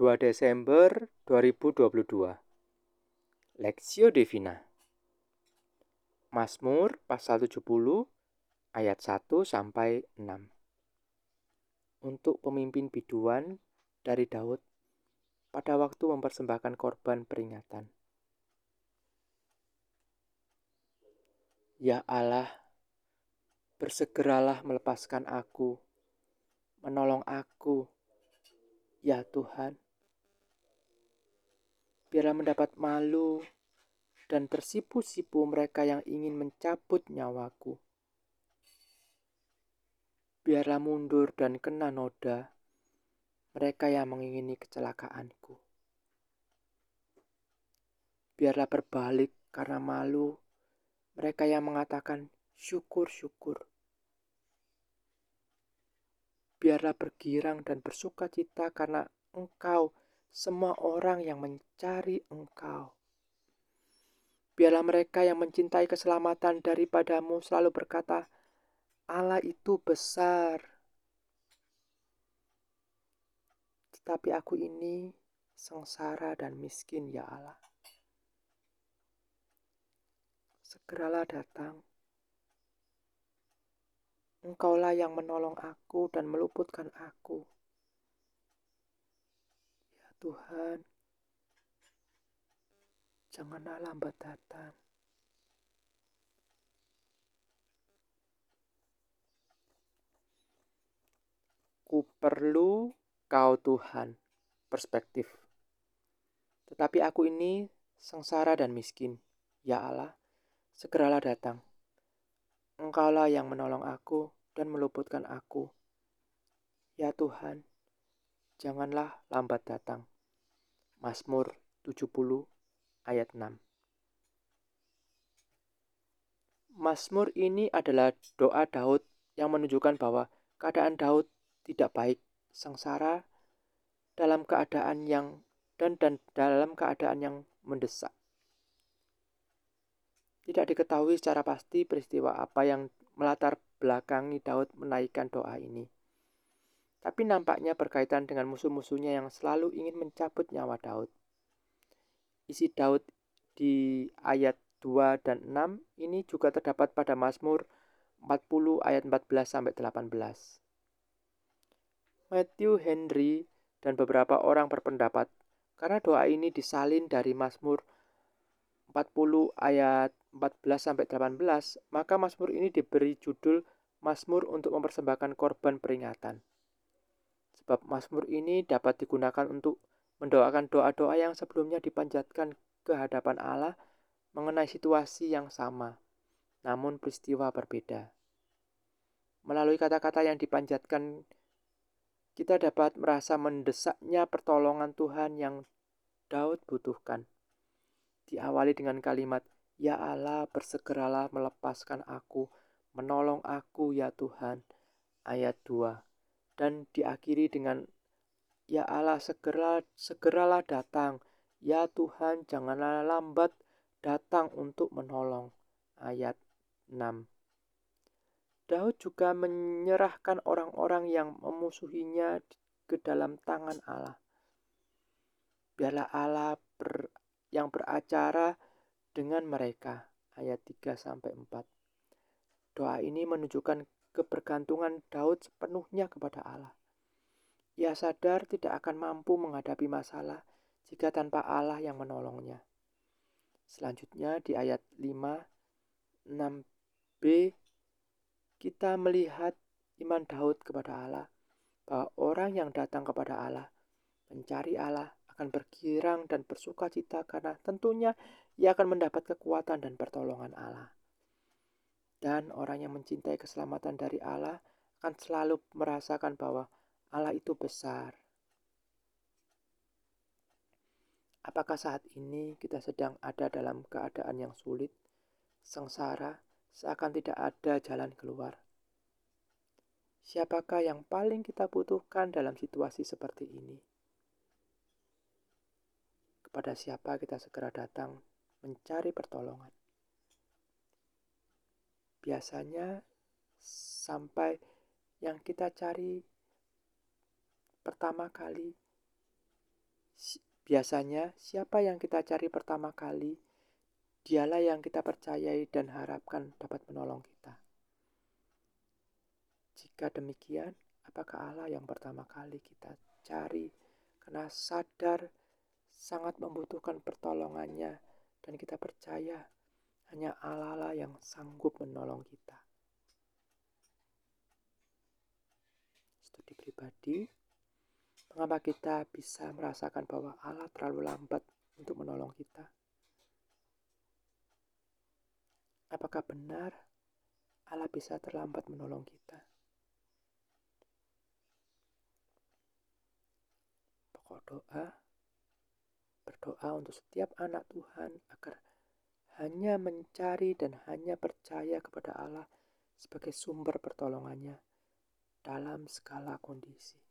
2 Desember 2022 Lexio Divina Mazmur pasal 70 ayat 1 sampai 6 Untuk pemimpin biduan dari Daud pada waktu mempersembahkan korban peringatan. Ya Allah bersegeralah melepaskan aku menolong aku ya Tuhan biarlah mendapat malu dan tersipu-sipu mereka yang ingin mencabut nyawaku. Biarlah mundur dan kena noda mereka yang mengingini kecelakaanku. Biarlah berbalik karena malu mereka yang mengatakan syukur-syukur. Biarlah bergirang dan bersuka cita karena engkau semua orang yang mencari Engkau. Biarlah mereka yang mencintai keselamatan daripadamu selalu berkata, Allah itu besar. Tetapi aku ini sengsara dan miskin ya Allah. Segeralah datang. Engkaulah yang menolong aku dan meluputkan aku. Tuhan, janganlah lambat datang. Ku perlu kau Tuhan, perspektif. Tetapi aku ini sengsara dan miskin. Ya Allah, segeralah datang. Engkaulah yang menolong aku dan meluputkan aku. Ya Tuhan, janganlah lambat datang. Mazmur 70 ayat 6 Mazmur ini adalah doa Daud yang menunjukkan bahwa keadaan Daud tidak baik, sengsara dalam keadaan yang dan dan dalam keadaan yang mendesak. Tidak diketahui secara pasti peristiwa apa yang melatar belakangi Daud menaikkan doa ini tapi nampaknya berkaitan dengan musuh-musuhnya yang selalu ingin mencabut nyawa Daud. Isi Daud di ayat 2 dan 6 ini juga terdapat pada Mazmur 40 ayat 14 sampai 18. Matthew Henry dan beberapa orang berpendapat karena doa ini disalin dari Mazmur 40 ayat 14 sampai 18, maka Mazmur ini diberi judul Mazmur untuk mempersembahkan korban peringatan. Sebab Mazmur ini dapat digunakan untuk mendoakan doa-doa yang sebelumnya dipanjatkan ke hadapan Allah mengenai situasi yang sama, namun peristiwa berbeda. Melalui kata-kata yang dipanjatkan, kita dapat merasa mendesaknya pertolongan Tuhan yang Daud butuhkan. Diawali dengan kalimat, Ya Allah, bersegeralah melepaskan aku, menolong aku ya Tuhan. Ayat 2 dan diakhiri dengan Ya Allah segera segeralah datang. Ya Tuhan janganlah lambat datang untuk menolong. Ayat 6 Daud juga menyerahkan orang-orang yang memusuhinya ke dalam tangan Allah. Biarlah Allah ber, yang beracara dengan mereka. Ayat 3 sampai 4 Doa ini menunjukkan kebergantungan Daud sepenuhnya kepada Allah. Ia sadar tidak akan mampu menghadapi masalah jika tanpa Allah yang menolongnya. Selanjutnya di ayat 5, 6b, kita melihat iman Daud kepada Allah, bahwa orang yang datang kepada Allah, mencari Allah, akan bergirang dan bersuka cita karena tentunya ia akan mendapat kekuatan dan pertolongan Allah. Dan orang yang mencintai keselamatan dari Allah akan selalu merasakan bahwa Allah itu besar. Apakah saat ini kita sedang ada dalam keadaan yang sulit, sengsara, seakan tidak ada jalan keluar? Siapakah yang paling kita butuhkan dalam situasi seperti ini? Kepada siapa kita segera datang mencari pertolongan? Biasanya sampai yang kita cari pertama kali biasanya siapa yang kita cari pertama kali, dialah yang kita percayai dan harapkan dapat menolong kita. Jika demikian, apakah Allah yang pertama kali kita cari karena sadar sangat membutuhkan pertolongannya dan kita percaya hanya Allah lah yang sanggup menolong kita. Studi pribadi, mengapa kita bisa merasakan bahwa Allah terlalu lambat untuk menolong kita? Apakah benar Allah bisa terlambat menolong kita? Pokok doa, berdoa untuk setiap anak Tuhan agar hanya mencari dan hanya percaya kepada Allah sebagai sumber pertolongannya dalam segala kondisi.